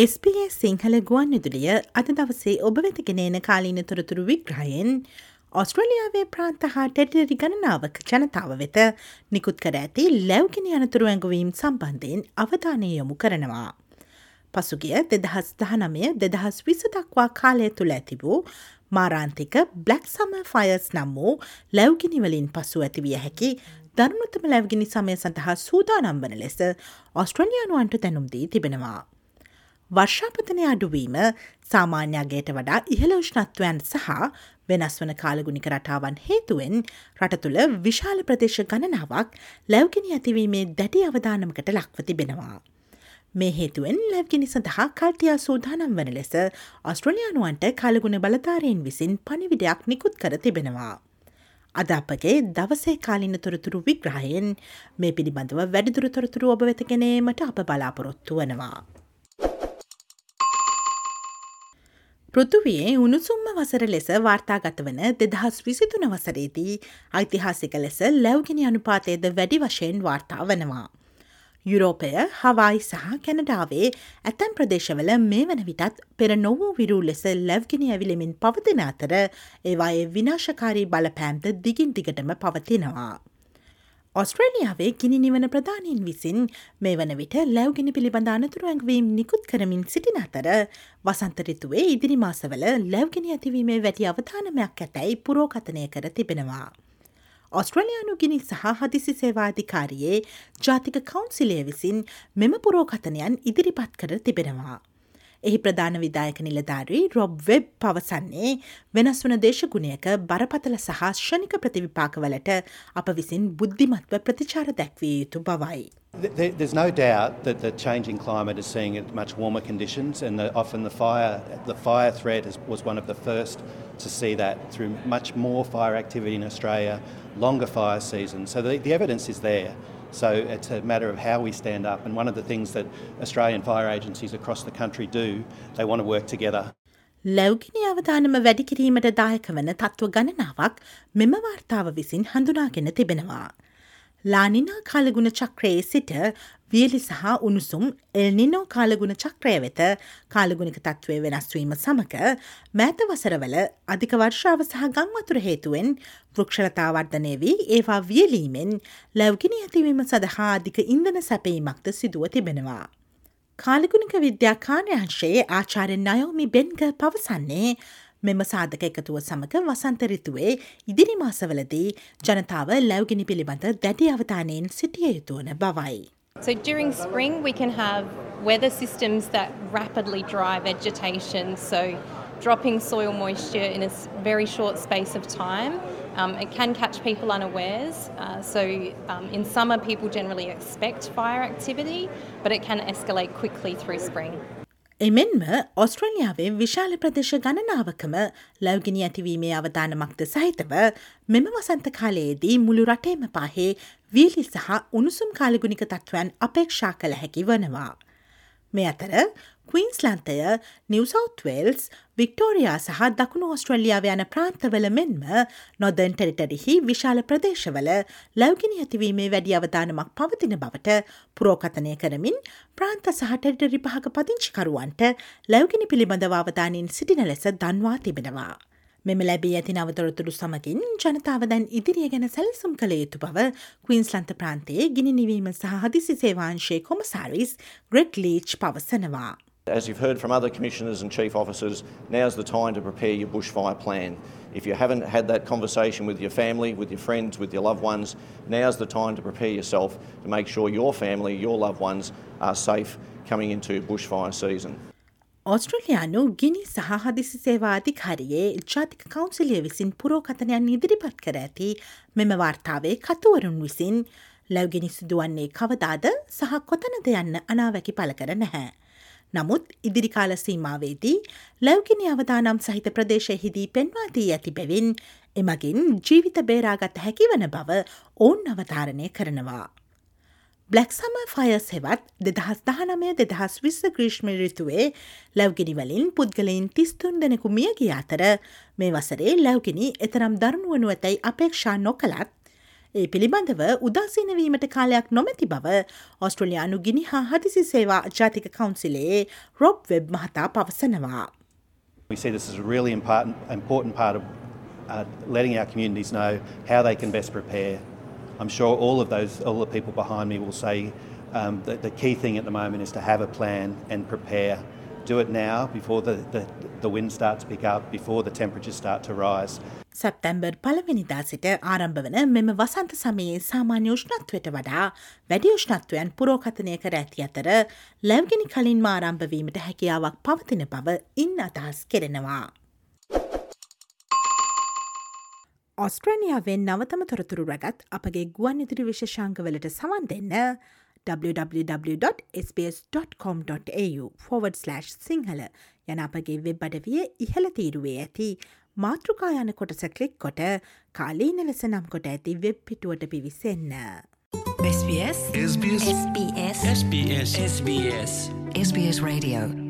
SBS Sinhala ගුවන් විදුලිය අද දවසේ ඔබ වෙතගෙනන කාලීන තොරතුරු විග්‍රහයෙන් ඔස්ට්‍රලියාවේ ප්‍රාන්ත හා ටෙඩරි ගණනාවක ජනතාව වෙත නිකුත් කර ඇති ලැව්ගෙන අනතුරු ඇඟවීම් සම්බන්ධයෙන් අවධානය යොමු කරනවා. පසුගිය දෙදහස් දහනමය දෙදහස් විස දක්වා කාලය තුළ ඇති වූ මාරාන්තික බ්ලක් සම ෆයස් නම් වූ ලැව්ගිනිවලින් පසු ඇතිවිය හැකි දරුණුතම ලැව්ගිනි සමය සඳහා සූදානම් වන ලෙස ඔස්ට්‍රලියයානුවන්ට තැනුම්දී තිබෙනවා. වර්ෂාපතනය අඩුවීම සාමාන්‍යයාගේට වඩා ඉහළ උෂ්ණත්වයන් සහ වෙනස් වන කාලගුණික රටාවන් හේතුවෙන් රට තුළ විශාල ප්‍රදේශ ගණනාවක් ලැව්ගෙන ඇතිවීමේ දැඩි අවධානමකට ලක්ව තිබෙනවා. මේ හේතුවෙන් ලැව්ගිනි සඳහා කල්තියා සූදානම් වන ලෙස ඔස්ට්‍රලයානුවන්ට කලගුණ බලධාරයෙන් විසින් පනිවිඩයක් නිකුත් කර තිබෙනවා. අද අපගේ දවසේ කාලින තොරතුරු විග්‍රහයෙන් මේ පිළිබඳව වැඩිදුර තොරතුරු ඔබ වෙතගෙනීමට අප බලාපොරොත්තු වනවා. පෘතුවයේ උණුසුම්ම වසර ලෙස වාර්තාගත වන දෙදහස් විසිතුන වසරේදී ඓතිහාසික ලෙස ලැව්ගෙන අනුපාතයද වැඩි වශයෙන් වාර්තා වනවා. යුරෝපය හවායි සහ කැනඩාවේ ඇතැම් ප්‍රදේශවල මේ වන විටත් පෙර නොවූ විරූ ලෙස ලැව්ගෙන ඇවිලෙමින් පවතින අතර ඒවායේ විනාශකාරී බලපෑම්ද දිගින් දිගටම පවතිනවා. ඔස්ට්‍රේලියාවේ ගිනි නිවන ප්‍රධානීන් විසින් මේ වන විට ලැව්ගෙන පිළිබඳ අනතුරු ඇංගවීම් නිකුත් කරමින් සිටින අතර වසන්තරිතුවේ ඉදිරි මාසවල ලැව්ගෙන ඇතිවීමේ වැටි අවධානමයක් ඇතැයි පුරෝකතනය කර තිබෙනවා. ඔස්ට්‍රලයානු ගිනි සහ හදිසි සේවාධිකාරයේ ජාතික කවුන්සිලය විසින් මෙම පුරෝකතනයන් ඉදිරිපත් කර තිබෙනවා. එහි ප්‍රධාන විදායක නිලධාරී රොබ් වෙබ් පවසන්නේ වෙනස් වන දේශගුණයක බරපතල සහ ෂණික ප්‍රතිවිපාකවලට අප විසින් බුද්ධිමත්ව ප්‍රතිචාර දැක්විය යුතු බවයි. There's no doubt that the changing climate is seeing it much warmer conditions, and the, often the fire, the fire threat is, was one of the first to see that through much more fire activity in Australia, longer fire seasons. So the, the evidence is there. So it's a matter of how we stand up. And one of the things that Australian fire agencies across the country do, they want to work together. ලැව්ගිනි අවධානම වැඩිකිරීමට දායක වන තත්ත්ව ගණනාවක් මෙම වාර්තාව විසින් හඳුනාගෙන තිබෙනවා. ලානිනා කාලගුණ චක්‍රයේ සිට වියලි සහ උණුසුම් එල්නිනෝ කාලගුණ චක්‍රය වෙත කාලගුණික තත්ත්වය වෙනස්වීම සමක මෑත වසරවල අධික වර්ෂාව සහ ගංවතුර හේතුවෙන් වෘක්ෂලතාවර්ධනය වී ඒවා වියලීමෙන් ලැව්ගිනි ඇතිවීම සඳහා අධික ඉන්දන සැපීමක්ද සිදුව තිබෙනවා. කාලගුණික විද්‍යා කාර්යංශයේ ආචාරය නයෝමි බෙන්ග පවසන්නේ මෙම සාධක එකතුව සමඟ වසන්තරිතුවේ ඉදිරි මාසවලදී ජනතාව ලැව්ගෙන පිළිබඳ දැඩි අවධානයෙන් සිටිය යුතුවන බවයි. So during spring, we can have weather systems that rapidly dry vegetation, so dropping soil moisture in a very short space of time. Um, it can catch people unawares. Uh, so um, in summer, people generally expect fire activity, but it can escalate quickly through spring. එමෙන්ම ඔස්ට්‍රලියාවේ විශාල ප්‍රදේශ ගණනාවකම ලැව්ගෙන ඇතිවීමේ අවධානමක්ද සහිතව මෙම වසන්ත කාලයේදී මුළු රටේම පාහේ වීලි සහ උණුසුම් කාලගුණික තත්ත්වයන් අපේක්ෂා කළ හැකි වනවා. මේ අතර කීන්ස්ලන්තය නිවසෞත්වල්ස් වික්ටෝරයා සහ දකුණු ඔස්ට්‍රලියාව යන ප්‍රාන්තවල මෙන්ම නොදන් ටෙරිටරිහි විශාල ප්‍රදේශවල ලැවගෙන ඇතිවීමේ වැඩි අවධානමක් පවතින බවට පුරෝකතනය කරමින් ප්‍රාන්ත සහ ටෙරිටරි පහක පදිංචිකරුවන්ට ලැවගෙන පිළිබඳව අවධානයෙන් සිටින ලෙස දන්වා තිබෙනවා. මෙම ලැබී ඇති නවතොරතුරු සමකින් ජනතාව දැන් ඉදිරිය ගැන සැලසුම් කළ යුතු බව කවින්ස්ලන්ත ප්‍රාන්තයේ ගිනි නිවීම සහ හදිසි සේවාංශයේ කොමසාරිස් ග්‍රෙට් ලීච් පවසනවා. As you've heard from other commissioners and chief officers, now's the time to prepare your bushfire plan. If you haven't had that conversation with your family, with your friends, with your loved ones, now's the time to prepare yourself to make sure your family, your loved ones are safe coming into bushfire season. ඔස්ට්‍රලයානු ගිනි සහ හදිසි සේවා අධිකාරයේ ජාතික කවුන්සිලිය විසින් පුරෝකතනයන් ඉදිරිපත් කර ඇති මෙම වාර්තාවේ කතුවරුන් විසින් ලැව්ගෙනි සිදුවන්නේ කවදාද සහ කොතනද යන්න අනාවැකි පල කර නැහැ. නමුත් ඉදිරිකාල සීමාවේදී ලැව්ගෙන අවදානම් සහිත ප්‍රදේශයහිදී පෙන්වාදී ඇති බැවින් එමගින් ජීවිත බේරාගත හැකිවන බව ඔවුන් අවතාරණය කරනවා. බ්ලක් සම ෆයස් හෙවත් දෙදහස් දහනමය දෙදහස් විස්ස ග්‍රීෂ්ම රිතුවේ ලැව්ගෙනවලින් පුද්ගලයින් තිස්තුන් දෙනෙකු මියගිය අතර මේ වසරේ ලැව්ගෙන එතරම් දරුණුවනුවතැයි අපේක්ෂා නොකළත් ඒ පිළිබඳව උදාසීනවීමට කාලයක් නොමැති බව ඔස්ට්‍රලයානු ගිනි හා හදිසි සේවා ජාතික කවන්සිලේ රොබ් වෙබ් මහතා පවසනවා. We see this as a really important, important part of uh, letting our communities know how they can best prepare. I'm sure all of those, all the people behind me will say um, that the key thing at the moment is to have a plan and prepare. Do it now before the, the, the wind starts to pick up, before the temperatures start to rise. සැප්තැම්බර් පළවෙනිදා සිට ආරම්භ වන මෙම වසන්ත සමයේ සාමාන්‍ය උෂ්ණත්වයට වඩා වැඩි උෂ්ණත්වයන් පුරෝකථනය කර ඇති අතර ලැව්ගෙන කලින් මාරම්භවීමට හැකියාවක් පවතින බව ඉන් අදහස් කෙරෙනවා. ඔස්ට්‍රේනියාවෙන් නවතම තොරතුරු රැගත් අපගේ ගුවන් ඉදිරි විශෂංකවලට සවන් දෙන්න www.sbs.com.au forward/ සිංහල යන අපගේ වෙබ් අඩවිය ඉහළ තීරුවේ ඇති. මාතෘකායන කොටස කලික් කොට කාලීන ලෙස නම් කොට ඇති වෙබ් පිටුවට පිවිසන්න. SBS SBS SBS SBS SBS Radio